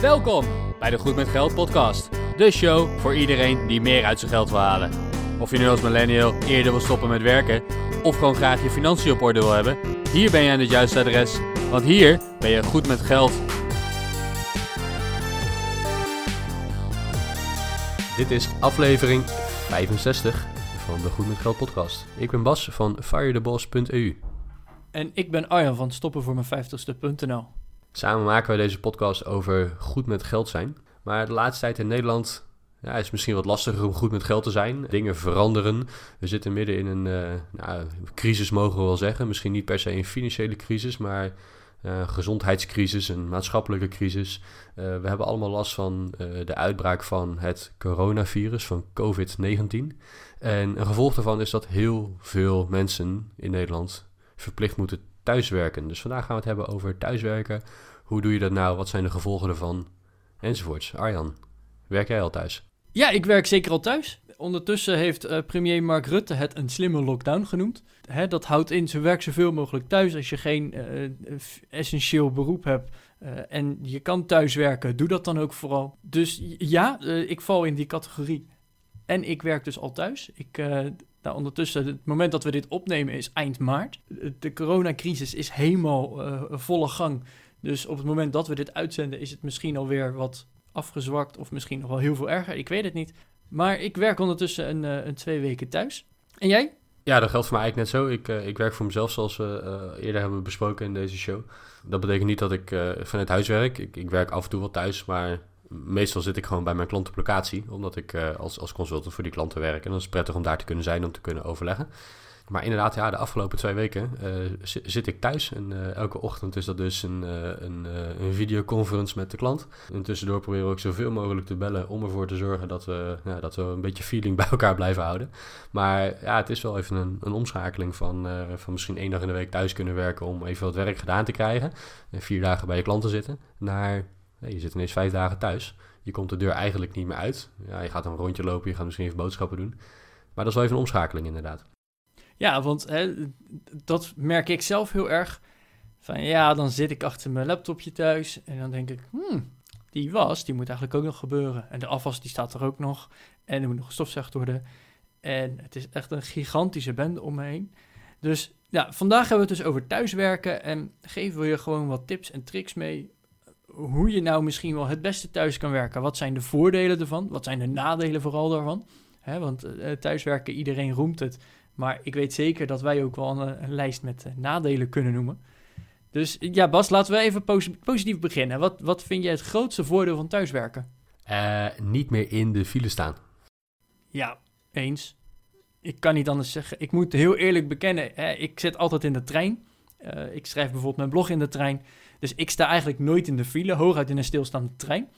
Welkom bij de Goed met Geld podcast. De show voor iedereen die meer uit zijn geld wil halen. Of je nu als millennial eerder wil stoppen met werken of gewoon graag je financiën op orde wil hebben, hier ben je aan het juiste adres, want hier ben je goed met geld. Dit is aflevering 65 van de Goed met Geld podcast. Ik ben Bas van firetheboss.eu. En ik ben Arjan van stoppenvoormijn50ste.nl. Samen maken wij deze podcast over goed met geld zijn. Maar de laatste tijd in Nederland ja, is het misschien wat lastiger om goed met geld te zijn. Dingen veranderen. We zitten midden in een uh, nou, crisis, mogen we wel zeggen. Misschien niet per se een financiële crisis, maar uh, gezondheidscrisis, een maatschappelijke crisis. Uh, we hebben allemaal last van de uitbraak van het coronavirus, van COVID-19. En een gevolg daarvan is dat heel veel mensen in Nederland verplicht moeten thuiswerken. Dus vandaag gaan we het hebben over thuiswerken. Hoe doe je dat nou? Wat zijn de gevolgen ervan? Enzovoorts. Arjan, werk jij al thuis? Ja, ik werk zeker al thuis. Ondertussen heeft uh, premier Mark Rutte het een slimme lockdown genoemd. Hè, dat houdt in, ze werk zoveel mogelijk thuis. Als je geen uh, essentieel beroep hebt en je kan thuiswerken, doe dat dan ook vooral. Dus ja, ik val in die categorie. En ik werk dus al thuis. Ik, nou, ondertussen, het moment dat we dit opnemen is eind maart. De coronacrisis is helemaal volle gang. Dus op het moment dat we dit uitzenden, is het misschien alweer wat afgezwakt of misschien nog wel heel veel erger. Ik weet het niet. Maar ik werk ondertussen een, uh, een twee weken thuis. En jij? Ja, dat geldt voor mij eigenlijk net zo. Ik, uh, ik werk voor mezelf, zoals we uh, eerder hebben besproken in deze show. Dat betekent niet dat ik vanuit huis werk. Ik, ik, werk af en toe wel thuis, maar meestal zit ik gewoon bij mijn klant op locatie. Omdat ik als, als consultant voor die klanten werk. En dan is prettig om daar te kunnen zijn, om te kunnen overleggen. Maar inderdaad, ja, de afgelopen twee weken uh, zit ik thuis. En uh, elke ochtend is dat dus een, uh, een, een videoconference met de klant. En tussendoor proberen we ook zoveel mogelijk te bellen om ervoor te zorgen dat we, ja, dat we een beetje feeling bij elkaar blijven houden. Maar ja, het is wel even een, een omschakeling van, van misschien één dag in de week thuis kunnen werken om even wat werk gedaan te krijgen. En vier dagen bij je klanten zitten. Naar, je zit ineens vijf dagen thuis. Je komt de deur eigenlijk niet meer uit. Ja, je gaat een rondje lopen, je gaat misschien even boodschappen doen. Maar dat is wel even een omschakeling inderdaad. Ja, want hè, dat merk ik zelf heel erg. Van ja, dan zit ik achter mijn laptopje thuis en dan denk ik, hmm, die was, die moet eigenlijk ook nog gebeuren. En de afwas, die staat er ook nog. En er moet nog gestofzuigd worden. En het is echt een gigantische bende om me heen. Dus ja, vandaag hebben we het dus over thuiswerken en geven we je gewoon wat tips en tricks mee hoe je nou misschien wel het beste thuis kan werken. Wat zijn de voordelen ervan? Wat zijn de nadelen vooral daarvan? Want uh, thuiswerken, iedereen roemt het. Maar ik weet zeker dat wij ook wel een, een lijst met uh, nadelen kunnen noemen. Dus ja, Bas, laten we even pos positief beginnen. Wat, wat vind jij het grootste voordeel van thuiswerken? Uh, niet meer in de file staan. Ja, eens. Ik kan niet anders zeggen. Ik moet heel eerlijk bekennen, hè, ik zit altijd in de trein. Uh, ik schrijf bijvoorbeeld mijn blog in de trein. Dus ik sta eigenlijk nooit in de file, hooguit in een stilstaande trein.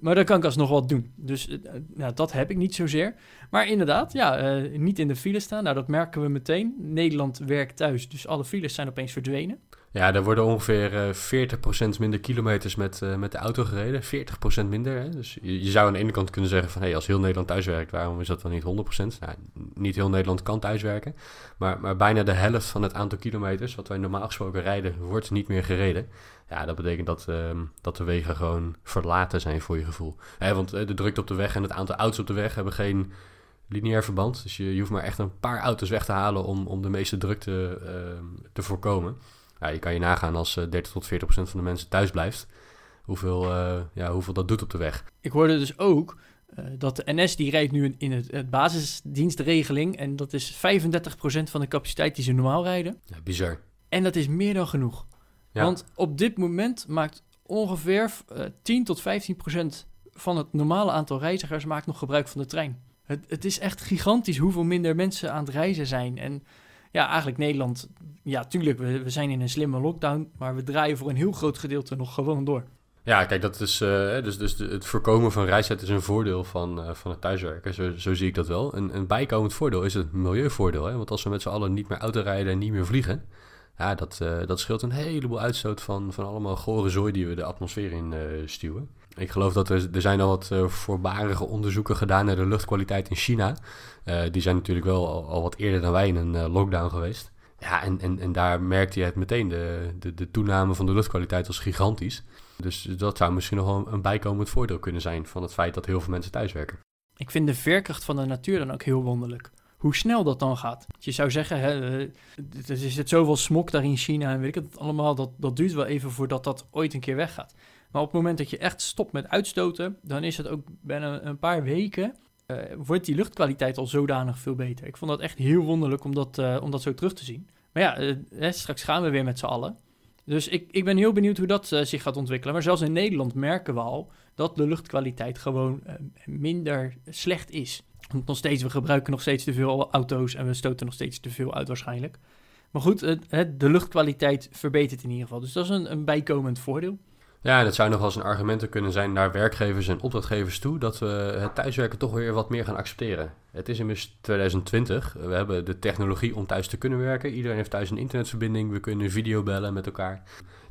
Maar dan kan ik alsnog wat doen. Dus nou, dat heb ik niet zozeer. Maar inderdaad, ja, uh, niet in de file staan. Nou, dat merken we meteen. Nederland werkt thuis, dus alle files zijn opeens verdwenen. Ja, er worden ongeveer uh, 40% minder kilometers met, met de auto gereden. 40% minder. Hè? Dus je, zou aan de ene kant kunnen zeggen van... Hey, als heel Nederland thuiswerkt, waarom is dat dan niet 100%? Nou, niet heel Nederland kan thuiswerken. Maar, maar bijna de helft van het aantal kilometers... wat wij normaal gesproken rijden, wordt niet meer gereden. Ja, dat betekent dat, uh, dat de wegen gewoon verlaten zijn voor je gevoel. Hè, want de drukte op de weg en het aantal auto's op de weg hebben geen lineair verband. Dus je, je hoeft maar echt een paar auto's weg te halen om, om de meeste drukte uh, te voorkomen. Ja, je kan je nagaan als 30 tot 40 procent van de mensen thuis blijft. Hoeveel, uh, ja, hoeveel dat doet op de weg. Ik hoorde dus ook uh, dat de NS die rijdt nu in het, het basisdienstregeling. En dat is 35 procent van de capaciteit die ze normaal rijden. Ja, bizar. En dat is meer dan genoeg. Ja. Want op dit moment maakt ongeveer uh, 10 tot 15 procent van het normale aantal reizigers maakt nog gebruik van de trein. Het, het, is echt gigantisch hoeveel minder mensen aan het reizen zijn. En ja, eigenlijk Nederland, ja, tuurlijk, we, we zijn in een slimme lockdown, maar we draaien voor een heel groot gedeelte nog gewoon door. Ja, kijk, dat is, uh, dus, dus het voorkomen van reizen is een voordeel van, uh, van het thuiswerken. Zo, zo zie ik dat wel. Een, een bijkomend voordeel is het milieuvoordeel. Hè? Want als we met z'n allen niet meer autorijden en niet meer vliegen, ja, dat, uh, dat scheelt een heleboel uitstoot van, van allemaal gore zooi die we de atmosfeer in uh, stuwen. Ik geloof dat er, er zijn al wat uh, voorbarige onderzoeken gedaan naar de luchtkwaliteit in China. die zijn natuurlijk wel al, al, wat eerder dan wij in een lockdown geweest. Ja, en, en, en daar merkte je het meteen. De, de, de toename van de luchtkwaliteit was gigantisch. Dus dat zou misschien nog wel een bijkomend voordeel kunnen zijn van het feit dat heel veel mensen thuiswerken. Ik vind de veerkracht van de natuur dan ook heel wonderlijk. Hoe snel dat dan gaat. Je zou zeggen, hè, eh, er zit zoveel smok daar in China en weet ik het allemaal, dat, dat duurt wel even voordat dat ooit een keer weggaat. Maar op het moment dat je echt stopt met uitstoten, dan is het ook binnen een paar weken, uh, wordt die luchtkwaliteit al zodanig veel beter. Ik vond dat echt heel wonderlijk om dat, uh, om dat zo terug te zien. Maar ja, uh, straks gaan we weer met z'n allen. Dus ik, ik ben heel benieuwd hoe dat zich gaat ontwikkelen. Maar zelfs in Nederland merken we al dat de luchtkwaliteit gewoon minder slecht is. Nog steeds, we gebruiken nog steeds te veel auto's en we stoten nog steeds te veel uit waarschijnlijk. Maar goed, de luchtkwaliteit verbetert in ieder geval. Dus dat is een, een bijkomend voordeel. Ja, het zou nog wel eens een argument kunnen zijn naar werkgevers en opdrachtgevers toe dat we het thuiswerken toch weer wat meer gaan accepteren. Het is inmiddels 2020. We hebben de technologie om thuis te kunnen werken. Iedereen heeft thuis een internetverbinding. We kunnen videobellen met elkaar.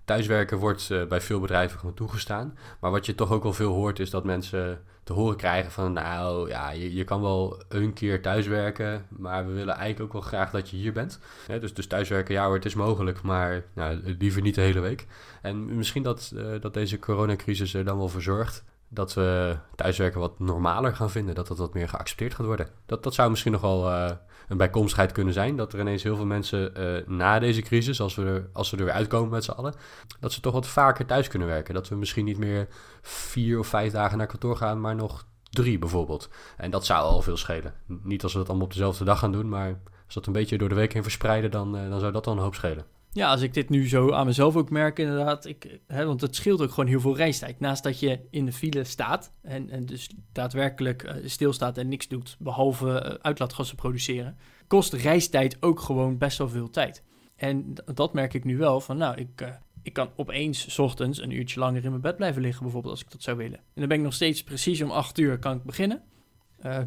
Thuiswerken wordt uh, bij veel bedrijven gewoon toegestaan. Maar wat je toch ook wel veel hoort is dat mensen te horen krijgen van... nou ja, je, je kan wel een keer thuiswerken... maar we willen eigenlijk ook wel graag dat je hier bent. dus, dus thuiswerken, ja hoor, het is mogelijk... maar nou, liever niet de hele week. En misschien dat, uh, dat deze coronacrisis er dan wel voor zorgt dat we thuiswerken wat normaler gaan vinden. Dat dat wat meer geaccepteerd gaat worden. Dat, dat zou misschien nog wel uh, een bijkomstigheid kunnen zijn. Dat er ineens heel veel mensen uh, na deze crisis, als we, er, als we er weer uitkomen met z'n allen, dat ze toch wat vaker thuis kunnen werken. Dat we misschien niet meer vier of vijf dagen naar kantoor gaan, maar nog drie bijvoorbeeld. En dat zou al veel schelen. Niet als we dat allemaal op dezelfde dag gaan doen, maar als dat een beetje door de week heen verspreiden, dan, uh, dan zou dat dan een hoop schelen. Ja, als ik dit nu zo aan mezelf ook merk, inderdaad. Ik, hè, want het scheelt ook gewoon heel veel reistijd. Naast dat je in de file staat en, en dus daadwerkelijk uh, stilstaat en niks doet, behalve uh, uitlaatgassen produceren, kost reistijd ook gewoon best wel veel tijd. En dat merk ik nu wel van, nou, ik, uh, ik kan opeens ochtends een uurtje langer in mijn bed blijven liggen, bijvoorbeeld, als ik dat zou willen. En dan ben ik nog steeds precies om acht uur kan ik beginnen.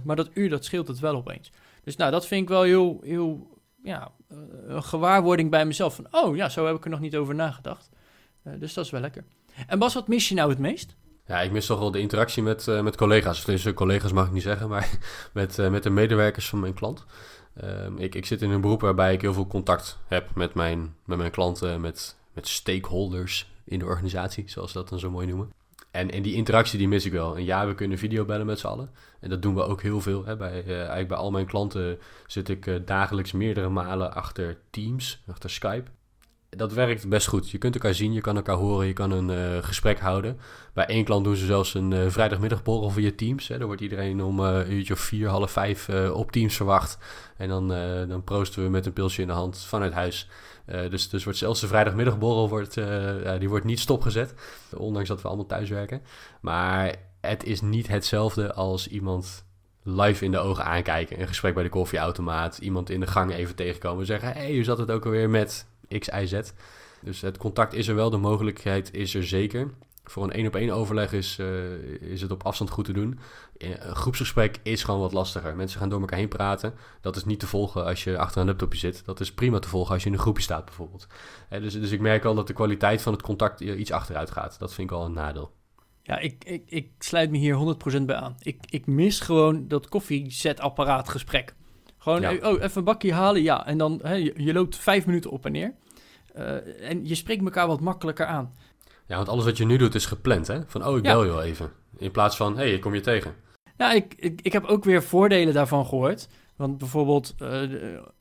maar dat uur, dat scheelt het wel opeens. Dus nou, dat vind ik wel heel, heel ja, uh, een gewaarwording bij mezelf. Van, oh ja, zo heb ik er nog niet over nagedacht. Uh, dus dat is wel lekker. En Bas, wat mis je nou het meest? Ja, ik mis toch wel de interactie met, uh, met collega's. Dus collega's mag ik niet zeggen, maar met, met de medewerkers van mijn klant. Ehm, ik, ik zit in een beroep waarbij ik heel veel contact heb met mijn, met mijn klanten, met, met stakeholders in de organisatie, zoals ze dat dan zo mooi noemen. En, en die interactie die mis ik wel. En ja, we kunnen videobellen met z'n allen. En dat doen we ook heel veel. Hè. Bij, uh, eigenlijk bij al mijn klanten zit ik uh, dagelijks meerdere malen achter Teams, achter Skype. Dat werkt best goed. Je kunt elkaar zien, je kan elkaar horen, je kan een uh, gesprek houden. Bij één klant doen ze zelfs een vrijdagmiddagborrel via Teams. Hè. Dan wordt iedereen om een uurtje of vier, half vijf op Teams verwacht. En dan, dan proosten we met een pilsje in de hand vanuit huis. Uh, dus, dus wordt zelfs de vrijdagmiddagborrel wordt, uh, die wordt niet stopgezet. Ondanks dat we allemaal thuis werken. Maar het is niet hetzelfde als iemand live in de ogen aankijken. Een gesprek bij de koffieautomaat. Iemand in de gang even tegenkomen. Zeggen, hé, hey, hoe zat het ook alweer met X? Dus het contact is er wel. De mogelijkheid is er zeker. Voor een één op één overleg is, uh, is het op afstand goed te doen. Een groepsgesprek is gewoon wat lastiger. Mensen gaan door elkaar heen praten. Dat is niet te volgen als je achter een laptopje zit. Dat is prima te volgen als je in een groepje staat bijvoorbeeld. dus, dus ik merk al dat de kwaliteit van het contact iets achteruit gaat. Dat vind ik al een nadeel. Ja, ik, ik, ik sluit me hier 100% bij aan. Ik, ik mis gewoon dat koffiezetapparaatgesprek. Gewoon, ja. oh, even een bakje halen, ja. En dan, hè, je, je loopt vijf minuten op en neer. Uh, en je spreekt elkaar wat makkelijker aan. Ja, want alles wat je nu doet is gepland, hè? Van, oh, ik bel je wel even. In plaats van, hé, hey, ik kom je tegen. Ja, ik, ik, ik heb ook weer voordelen daarvan gehoord. Want bijvoorbeeld, uh,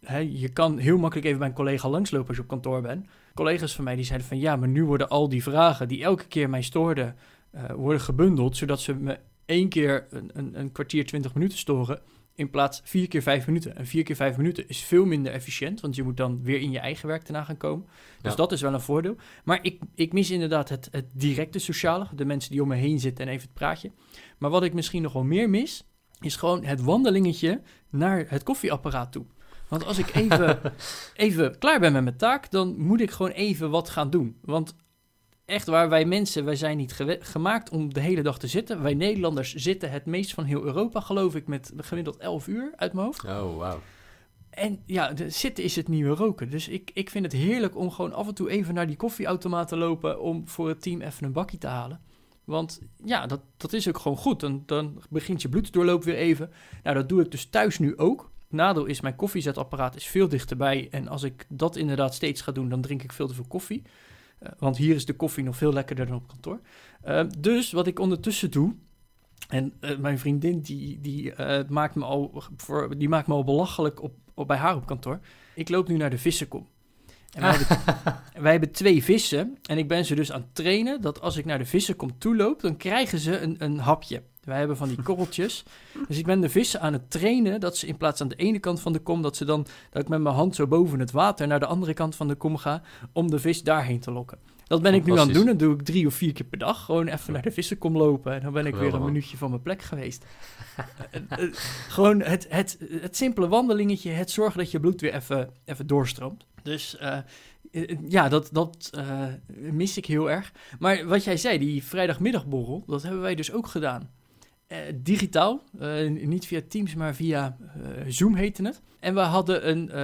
he, je kan heel makkelijk even bij een collega langslopen als je op kantoor bent. Collega's van mij die zeiden van, ja, maar nu worden al die vragen die elke keer mij stoorden, uh, worden gebundeld. Zodat ze me één keer een, een, een kwartier, twintig minuten storen in plaats vier keer vijf minuten. En vier keer vijf minuten is veel minder efficiënt, want je moet dan weer in je eigen werk daarna gaan komen. Dus ja. dat is wel een voordeel. Maar ik, ik mis inderdaad het, het directe sociale, de mensen die om me heen zitten en even het praatje. Maar wat ik misschien nog wel meer mis, is gewoon het wandelingetje naar het koffieapparaat toe. Want als ik even, even klaar ben met mijn taak, dan moet ik gewoon even wat gaan doen. Want echt waar, wij mensen, wij zijn niet gemaakt om de hele dag te zitten. Wij Nederlanders zitten het meest van heel Europa, geloof ik, met gemiddeld 11 uur uit mijn hoofd. Oh, wauw. En ja, de zitten is het nieuwe roken. Dus ik, ik vind het heerlijk om gewoon af en toe even naar die koffieautomaat te lopen om voor het team even een bakje te halen. Want ja, dat, dat is ook gewoon goed. Dan, dan begint je bloeddoorloop weer even. Nou, dat doe ik dus thuis nu ook. Nadeel is, mijn koffiezetapparaat is veel dichterbij. En als ik dat inderdaad steeds ga doen, dan drink ik veel te veel koffie. Eh, want hier is de koffie nog veel lekkerder dan op kantoor. Eh, dus wat ik ondertussen doe, en eh, mijn vriendin die, die, maakt me al voor, die maakt me al belachelijk op, op, bij haar op kantoor. Ik loop nu naar de vissenkom. En wij, hebben, wij hebben twee vissen. En ik ben ze dus aan het trainen dat als ik naar de vissenkom toe loop, dan krijgen ze een, een hapje. Wij hebben van die korreltjes. Dus ik ben de vissen aan het trainen dat ze in plaats aan de ene kant van de kom, dat ze dan dat ik met mijn hand zo boven het water naar de andere kant van de kom ga om de vis daarheen te lokken. Dat ben ik nu aan het doen. Dat doe ik drie of vier keer per dag. Gewoon even naar de vissenkom lopen. En dan ben ik weer een minuutje van mijn plek geweest. Eh, eh, gewoon het, het, het simpele wandelingetje. Het zorgen dat je bloed weer even, even doorstroomt. Dus eh, ja, dat, dat mis ik heel erg. Maar wat jij zei, die vrijdagmiddagborrel, dat hebben wij dus ook gedaan. Eh, digitaal, eh, niet via Teams, maar via eh, Zoom heette het. En we hadden een,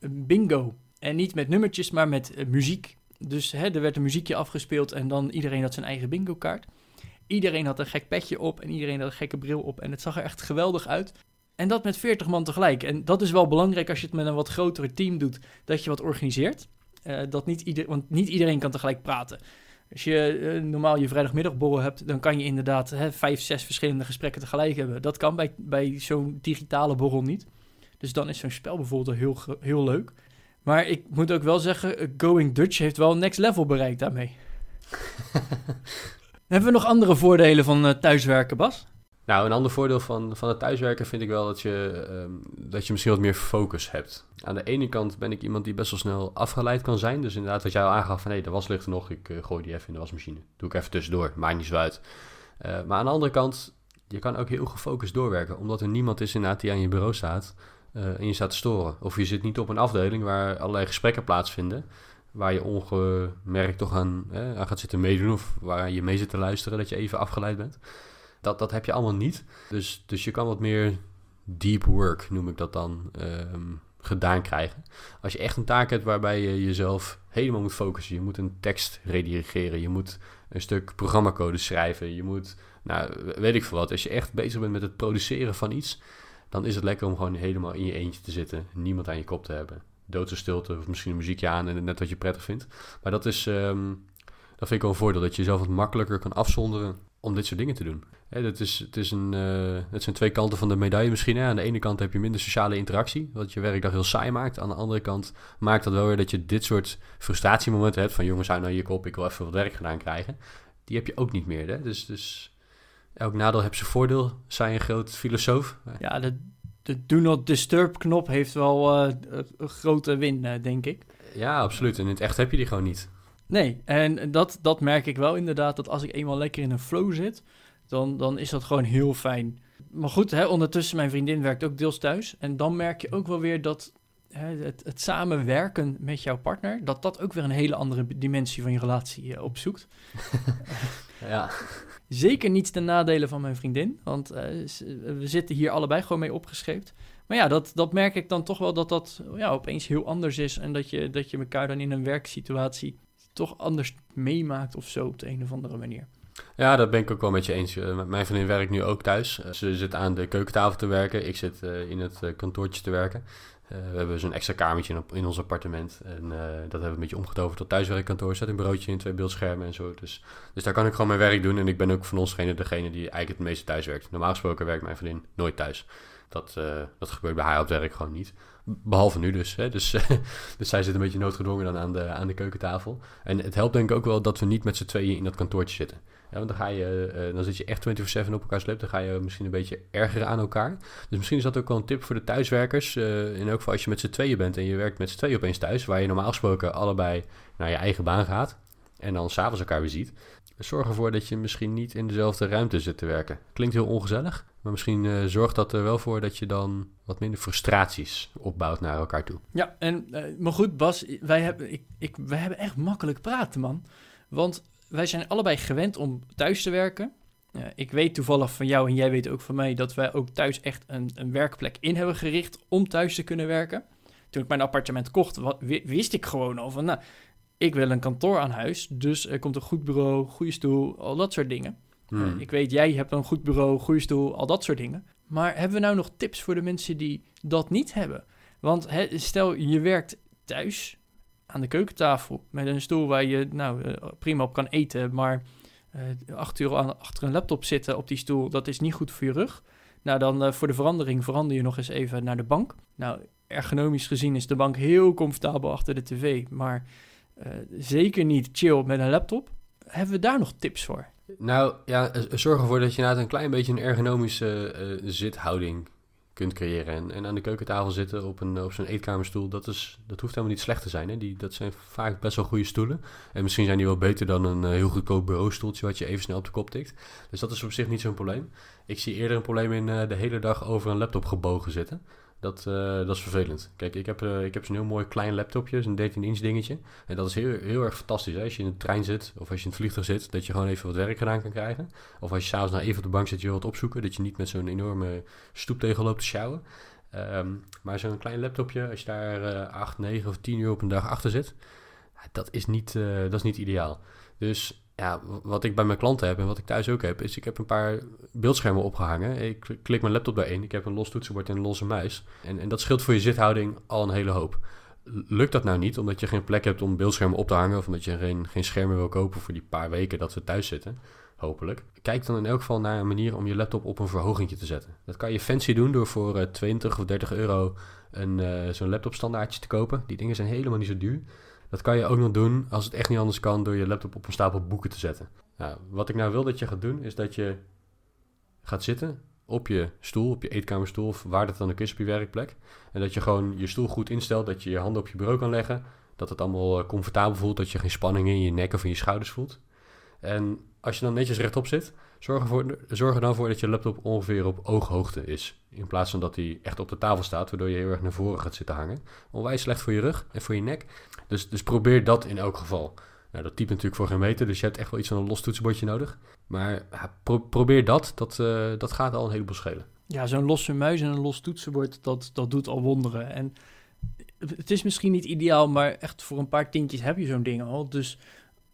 een bingo. En niet met nummertjes, maar met muziek. Dus hè, er werd een muziekje afgespeeld en dan iedereen had zijn eigen bingo kaart. Iedereen had een gek petje op en iedereen had een gekke bril op. En het zag er echt geweldig uit. En dat met 40 man tegelijk. En dat is wel belangrijk als je het met een wat grotere team doet, dat je wat organiseert. Dat niet ieder, want niet iedereen kan tegelijk praten. Als je eh, normaal je vrijdagmiddagborrel hebt, dan kan je inderdaad hè, vijf, zes verschillende gesprekken tegelijk hebben. Dat kan bij, bij zo'n digitale borrel niet. Dus dan is zo'n spel bijvoorbeeld heel, heel leuk. Maar ik moet ook wel zeggen, eh, Going Dutch heeft wel next level bereikt daarmee. Hebben we nog andere voordelen van eh, thuiswerken, Bas? Nou, een ander voordeel van, van het thuiswerken vind ik wel dat je, ehm, dat je misschien wat meer focus hebt. Aan de ene kant ben ik iemand die best wel snel afgeleid kan zijn. Dus inderdaad, wat jij al aangaf van hé, de was ligt er nog, ik eh, gooi die even in de wasmachine. Doe ik even tussendoor, maakt niet zo uit. Eh, maar aan de andere kant, je kan ook heel gefocust doorwerken. Omdat er niemand is inderdaad die aan je bureau staat eh, en je staat te storen. Of je zit niet op een afdeling waar allerlei gesprekken plaatsvinden. Waar je ongemerkt toch aan, aan gaat zitten meedoen of waar je mee zit te luisteren, dat je even afgeleid bent. Dat, dat heb je allemaal niet. Dus, dus je kan wat meer deep work, noem ik dat dan, ehm, gedaan krijgen. Als je echt een taak hebt waarbij je jezelf helemaal moet focussen. Je moet een tekst redigeren. Je moet een stuk programmacode schrijven. Je moet, nou, weet ik veel wat. Als je echt bezig bent met het produceren van iets, dan is het lekker om gewoon helemaal in je eentje te zitten. Niemand aan je kop te hebben. Doodse stilte of misschien een muziekje aan en net wat je prettig vindt. Maar dat is, ehm, dat vind ik wel een voordeel. Dat je jezelf wat makkelijker kan afzonderen om dit soort dingen te doen. Hè, dat is, het, is een, eh, het zijn twee kanten van de medaille misschien. Hè. Aan de ene kant heb je minder sociale interactie, wat je werkdag heel saai maakt. Aan de andere kant maakt dat wel weer dat je dit soort frustratiemomenten hebt van jongens, hou nou je kop, ik wil even wat werk gedaan krijgen. Die heb je ook niet meer. Hè. Dus, dus elk nadeel heeft zijn voordeel. Zij een groot filosoof. Ja, de, de Do Not Disturb knop heeft wel eh, een grote win, eh, denk ik. Ja, absoluut. En in het echt heb je die gewoon niet. Nee, en dat, dat merk ik wel inderdaad, dat als ik eenmaal lekker in een flow zit, dan, dan is dat gewoon heel fijn. Maar goed, hè, ondertussen, mijn vriendin werkt ook deels thuis. En dan merk je ook wel weer dat hè, het, het samenwerken met jouw partner, dat dat ook weer een hele andere dimensie van je relatie eh, opzoekt. Ja. Zeker niet ten nadele van mijn vriendin, want eh, ze- we zitten hier allebei gewoon mee opgescheept. Maar ja, dat, dat merk ik dan toch wel dat dat ja, opeens heel anders is. En dat je, dat je elkaar dan in een werksituatie toch anders meemaakt of zo op de een of andere manier. Ja, dat ben ik ook wel met je eens. Eh, Mijn vriendin werkt nu ook thuis. Eh, Ze zit aan de keukentafel te werken. Ik zit eh, in het kantoortje te werken. We hebben zo'n extra kamertje in, ons appartement. En dat hebben we een beetje omgetoverd tot thuiswerkkantoor. Er staat een bureautje in, twee beeldschermen en zo. Dus, dus daar kan ik gewoon mijn werk doen. En ik ben ook van ons degene, die eigenlijk het meeste thuis werkt. Normaal gesproken werkt mijn vriendin nooit thuis. Dat, dat gebeurt bij haar op het werk gewoon niet. Behalve nu dus. Hè? Dus, dus zij zit een beetje noodgedwongen dan aan de, aan de keukentafel. En het helpt denk ik ook wel dat we niet met z'n tweeën in dat kantoortje zitten. Ja, want dan, ga je, eh, dan zit je echt 24-7 op elkaars lip. Dan ga je misschien een beetje ergeren aan elkaar. Dus misschien is dat ook wel een tip voor de thuiswerkers. eh in elk geval als je met z'n tweeën bent en je werkt met z'n tweeën opeens thuis. Waar je normaal gesproken allebei naar je eigen baan gaat. En dan s'avonds elkaar weer ziet. Zorg ervoor dat je misschien niet in dezelfde ruimte zit te werken. Klinkt heel ongezellig. Maar misschien eh, zorgt dat er wel voor dat je dan wat minder frustraties opbouwt naar elkaar toe. Ja, en, eh, maar goed, Bas, wij hebben, ik, ik, wij hebben echt makkelijk praten, man. Want wij zijn allebei gewend om thuis te werken. Eh, ik weet toevallig van jou en jij weet ook van mij dat wij ook thuis echt een, een werkplek in hebben gericht om thuis te kunnen werken. Toen ik mijn appartement kocht, wist ik gewoon al van, nou, ik wil een kantoor aan huis, dus er komt een goed bureau, goede stoel, al dat soort dingen. Hmm. Eh, ik weet, jij hebt een goed bureau, goede stoel, al dat soort dingen. Maar hebben we nou nog tips voor de mensen die dat niet hebben? Want stel, je werkt thuis aan de keukentafel met een stoel waar je nou, eh, prima op kan eten, maar uh, acht uur aan, achter een laptop zitten op die stoel, dat is niet goed voor je rug. Nou, dan uh, voor de verandering verander je nog eens even naar de bank. Nou, ergonomisch gezien is de bank heel comfortabel achter de tv, maar zeker niet chill met een laptop. Hebben we daar nog tips voor? Nou ja, zorg ervoor dat je inderdaad een klein beetje een ergonomische zithouding kunt creëren. En, aan de keukentafel zitten op, een, op zo'n eetkamerstoel, dat, is, dat hoeft helemaal niet slecht te zijn. Hè? Die, dat zijn vaak best wel goede stoelen. En misschien zijn die wel beter dan een uh, heel goedkoop bureaustoeltje wat je even snel op de kop tikt. Dus dat is op zich niet zo'n probleem. Ik zie eerder een probleem in uh, de hele dag over een laptop gebogen zitten. Dat, uh, dat is vervelend. Kijk, ik heb, uh, ik heb zo'n heel mooi klein laptopje, zo'n 13-inch dingetje. En dat is heel, heel erg fantastisch. Hè? Als je in de trein zit of als je in het vliegtuig zit, dat je gewoon even wat werk gedaan kan krijgen. Of als je s'avonds naar even op de bank zit, je wilt opzoeken, dat je niet met zo'n enorme stoeptegel loopt te sjouwen. Um, maar zo'n klein laptopje, als je daar uh, 8, 9 of 10 uur op een dag achter zit, dat is niet, dat is niet ideaal. Dus ja, wat ik bij mijn klanten heb en wat ik thuis ook heb, is ik heb een paar beeldschermen opgehangen. Ik klik mijn laptop daarin, ik heb een los toetsenbord en een losse muis. En, en dat scheelt voor je zithouding al een hele hoop. Lukt dat nou niet, omdat je geen plek hebt om beeldschermen op te hangen... of omdat je geen, geen schermen wil kopen voor die paar weken dat we thuis zitten, hopelijk... kijk dan in elk geval naar een manier om je laptop op een verhoging te zetten. Dat kan je fancy doen door voor uh, 20 of 30 euro een, uh, zo'n laptopstandaardje te kopen. Die dingen zijn helemaal niet zo duur. Dat kan je ook nog doen als het echt niet anders kan door je laptop op een stapel boeken te zetten. Wat ik nou wil dat je gaat doen is dat je gaat zitten op je stoel, op je eetkamerstoel of waar dat dan ook is op je werkplek. En dat je gewoon je stoel goed instelt, dat je je handen op je bureau kan leggen. Dat het allemaal comfortabel voelt, dat je geen spanning in je nek of in je schouders voelt. En als je dan netjes rechtop zit, zorg, ervoor, zorg er dan voor dat je laptop ongeveer op ooghoogte is. In plaats van dat hij echt op de tafel staat, waardoor je heel erg naar voren gaat zitten hangen. Onwijs slecht voor je rug en voor je nek. Dus, dus probeer dat in elk geval. Nou, dat typt natuurlijk voor geen meter, dus je hebt echt wel iets van een los toetsenbordje nodig. Maar probeer dat, dat, uh, dat gaat al een heleboel schelen. Ja, zo'n losse muis en een los toetsenbord, dat, dat doet al wonderen. En het is misschien niet ideaal, maar echt voor een paar tientjes heb je zo'n ding al. Dus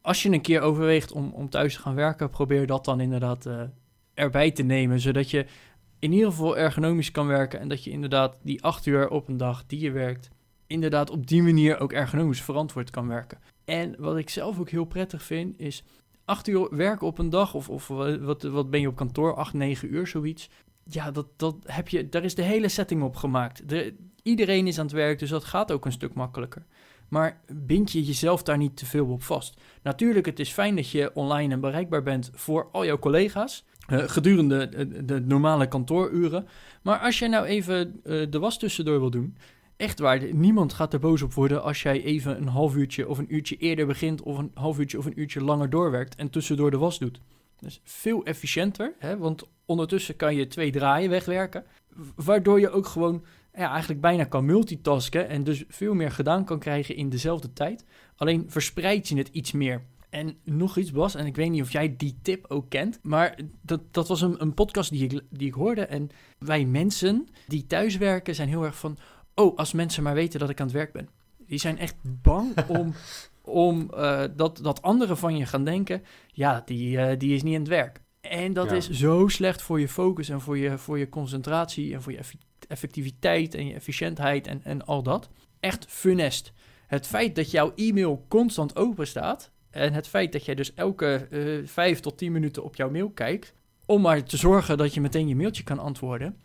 als je een keer overweegt om, om thuis te gaan werken, probeer dat dan inderdaad uh, erbij te nemen. Zodat je in ieder geval ergonomisch kan werken. En dat je inderdaad die acht uur op een dag die je werkt, inderdaad op die manier ook ergonomisch verantwoord kan werken. En wat ik zelf ook heel prettig vind, is acht uur werken op een dag, of, of wat, wat ben je op kantoor, acht, negen uur, zoiets. Ja, dat, dat heb je, daar is de hele setting op gemaakt. De, iedereen is aan het werk, dus dat gaat ook een stuk makkelijker. Maar bind je jezelf daar niet te veel op vast. Natuurlijk, het is fijn dat je online en bereikbaar bent voor al jouw collega's. Uh, gedurende de, de, normale kantooruren. Maar als je nou even uh, de was tussendoor wil doen. Echt waar, niemand gaat er boos op worden als jij even een half uurtje of een uurtje eerder begint. Of een half uurtje of een uurtje langer doorwerkt en tussendoor de was doet. Dat is veel efficiënter, hè? want ondertussen kan je twee draaien wegwerken. Waardoor je ook gewoon ja, eigenlijk bijna kan multitasken en dus veel meer gedaan kan krijgen in dezelfde tijd. Alleen verspreid je het iets meer. En nog iets, Bas, en ik weet niet of jij die tip ook kent, maar dat, dat was een, een podcast die ik, die ik hoorde. En wij mensen die thuiswerken zijn heel erg van, oh, als mensen maar weten dat ik aan het werk ben. Die zijn echt bang om, om uh, dat, dat anderen van je gaan denken, ja, die, uh, die is niet aan het werk. En dat ja. is zo slecht voor je focus en voor je, voor je concentratie en voor je effectiviteit en je efficiëntheid en, en al dat. Echt funest. Het feit dat jouw e-mail constant open staat en het feit dat jij dus elke uh, vijf tot tien minuten op jouw mail kijkt, om maar te zorgen dat je meteen je mailtje kan antwoorden,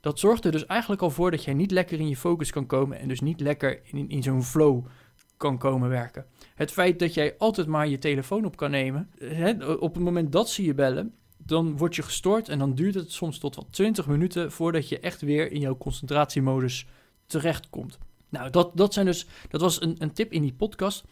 dat zorgt er dus eigenlijk al voor dat jij niet lekker in je focus kan komen en dus niet lekker in, in zo'n flow kan komen werken. Het feit dat jij altijd maar je telefoon op kan nemen, hè, op het moment dat ze je bellen, dan word je gestoord en dan duurt het soms tot wel 20 minuten voordat je echt weer in jouw concentratiemodus terechtkomt. Nou, dat, dat, zijn dus, dat was een, een tip in die podcast.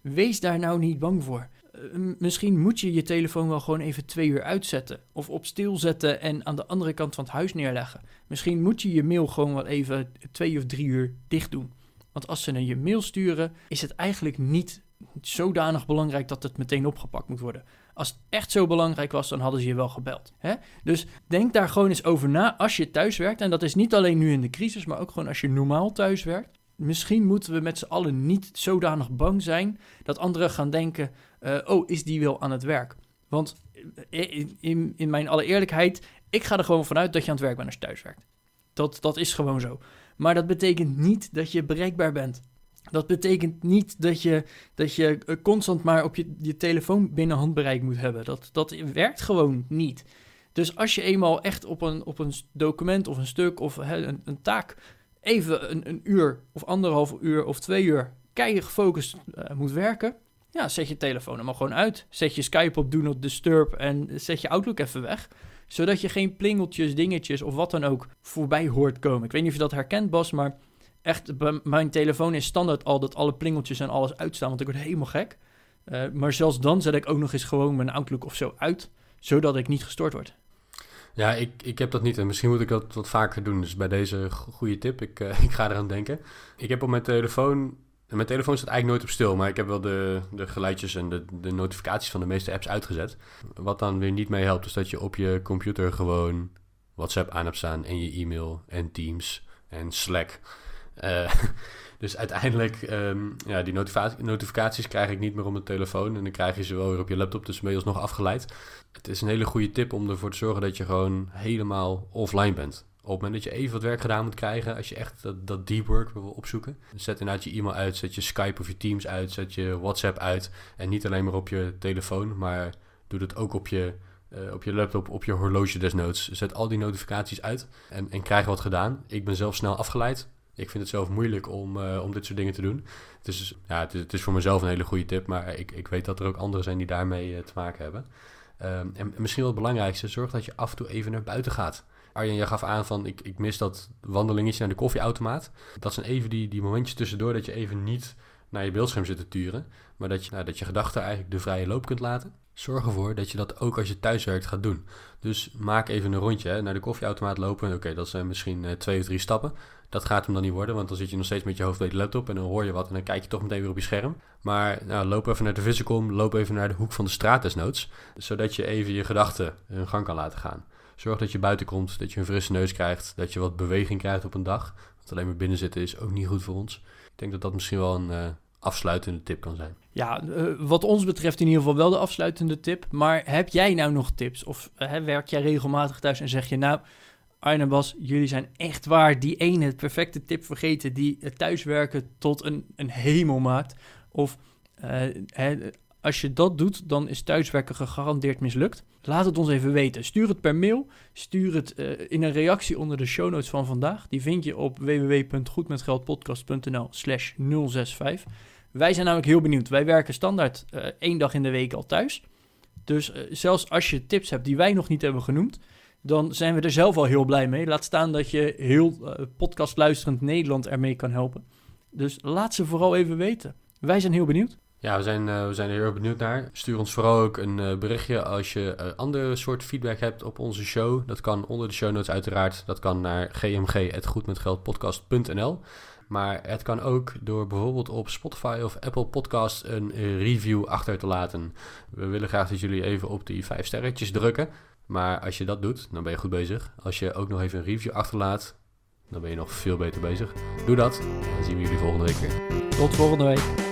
Wees daar nou niet bang voor. Uh, misschien moet je je telefoon wel gewoon even twee uur uitzetten. Of op stil zetten en aan de andere kant van het huis neerleggen. Misschien moet je je mail gewoon wel even twee of drie uur dicht doen. Want als ze naar je mail sturen, is het eigenlijk niet zodanig belangrijk dat het meteen opgepakt moet worden. Als het echt zo belangrijk was, dan hadden ze je wel gebeld. Hè? Dus denk daar gewoon eens over na als je thuis werkt. En dat is niet alleen nu in de crisis, maar ook gewoon als je normaal thuis werkt. Misschien moeten we met z'n allen niet zodanig bang zijn dat anderen gaan denken: uh, oh, is die wel aan het werk? Want in, in, in mijn alle eerlijkheid, ik ga er gewoon vanuit dat je aan het werk bent als je thuis werkt. Dat, dat is gewoon zo. Maar dat betekent niet dat je bereikbaar bent. Dat betekent niet dat je, dat je eh, constant maar op je, je telefoon binnen handbereik moet hebben. Dat, dat werkt gewoon niet. Dus als je eenmaal echt op een, op een document of een stuk of een, een taak even een, een uur of anderhalf uur of twee uur keihard gefocust uh, moet werken, ja, zet je telefoon er maar gewoon uit. Zet je Skype op Do Not Disturb en zet je Outlook even weg. Zodat je geen plingeltjes, dingetjes of wat dan ook voorbij hoort komen. Ik weet niet of je dat herkent, Bas, maar echt, mijn telefoon is standaard al dat alle plingeltjes en alles uitstaan, want ik word helemaal gek. Uh, maar zelfs dan zet ik ook nog eens gewoon mijn Outlook of zo uit, zodat ik niet gestoord word. Ja, ik, ik heb dat niet en misschien moet ik dat wat vaker doen. Dus bij deze goede tip, ik, uh, ik ga eraan denken. Ik heb op mijn telefoon mijn telefoon staat eigenlijk nooit op stil, maar ik heb wel de, de geluidjes en de, de notificaties van de meeste apps uitgezet. Wat dan weer niet mee helpt, is dat je op je computer gewoon WhatsApp aan hebt staan en je e-mail en Teams en Slack. Uh, dus uiteindelijk, um, ja, die notificaties krijg ik niet meer op mijn telefoon en dan krijg je ze wel weer op je laptop, dus ben je alsnog afgeleid. Het is een hele goede tip om ervoor te zorgen dat je gewoon helemaal offline bent. Op het moment dat je even wat werk gedaan moet krijgen, als je echt dat, dat deep work wil opzoeken, zet inderdaad je e-mail uit, zet je Skype of je Teams uit, zet je WhatsApp uit. En niet alleen maar op je telefoon, maar doe dat ook op je, uh, op je laptop, op je horloge desnoods. Zet al die notificaties uit en, en krijg wat gedaan. Ik ben zelf snel afgeleid. Ik vind het zelf moeilijk om, uh, om dit soort dingen te doen. Dus ja, het is, het is, voor mezelf een hele goede tip, maar ik, ik weet dat er ook anderen zijn die daarmee uh, te maken hebben. Um, en misschien wel het belangrijkste, zorg dat je af en toe even naar buiten gaat. Arjen, je gaf aan van ik, ik mis dat wandelingetje naar de koffieautomaat. Dat zijn even die, die momentjes tussendoor dat je even niet naar je beeldscherm zit te turen. Maar dat je, nou, dat je gedachten eigenlijk de vrije loop kunt laten. Zorg ervoor dat je dat ook als je thuis werkt gaat doen. Dus maak even een rondje hè, naar de koffieautomaat lopen. Oké, dat zijn misschien uh, twee of drie stappen. Dat gaat hem dan niet worden, want dan zit je nog steeds met je hoofd bij de laptop en dan hoor je wat en dan kijk je toch meteen weer op je scherm. Maar nou, loop even naar de Visicom, loop even naar de hoek van de straat desnoods, zodat je even je gedachten hun gang kan laten gaan. Zorg dat je buiten komt, dat je een frisse neus krijgt, dat je wat beweging krijgt op een dag. Want alleen maar binnen zitten is ook niet goed voor ons. Ik denk dat dat misschien wel een uh, afsluitende tip kan zijn. Ja, uh, wat ons betreft in ieder geval wel de afsluitende tip. Maar heb jij nou nog tips? Of uh, werk jij regelmatig thuis en zeg je nou... Arne Bas, jullie zijn echt waar die ene perfecte tip vergeten... die het thuiswerken tot een, een hemel maakt. Of als je dat doet, dan is thuiswerken gegarandeerd mislukt. Laat het ons even weten. Stuur het per mail. Stuur het uh, in een reactie onder de show notes van vandaag. Die vind je op www.goedmetgeldpodcast.nl slash 065. Wij zijn namelijk heel benieuwd. Wij werken standaard uh, één dag in de week al thuis. Dus uh, zelfs als je tips hebt die wij nog niet hebben genoemd, dan zijn we er zelf al heel blij mee. Laat staan dat je heel podcast luisterend Nederland ermee kan helpen. Dus laat ze vooral even weten. Wij zijn heel benieuwd. Ja, we zijn, we zijn er heel benieuwd naar. Stuur ons vooral ook een berichtje als je andere soort feedback hebt op onze show. Dat kan onder de show notes uiteraard. Dat kan naar gmg.goedmetgeldpodcast.nl Maar het kan ook door bijvoorbeeld op Spotify of Apple Podcast een review achter te laten. We willen graag dat jullie even op die vijf sterretjes drukken. Maar als je dat doet, dan ben je goed bezig. Als je ook nog even een review achterlaat, dan ben je nog veel beter bezig. Doe dat. Dan zien we jullie volgende week weer. Tot volgende week.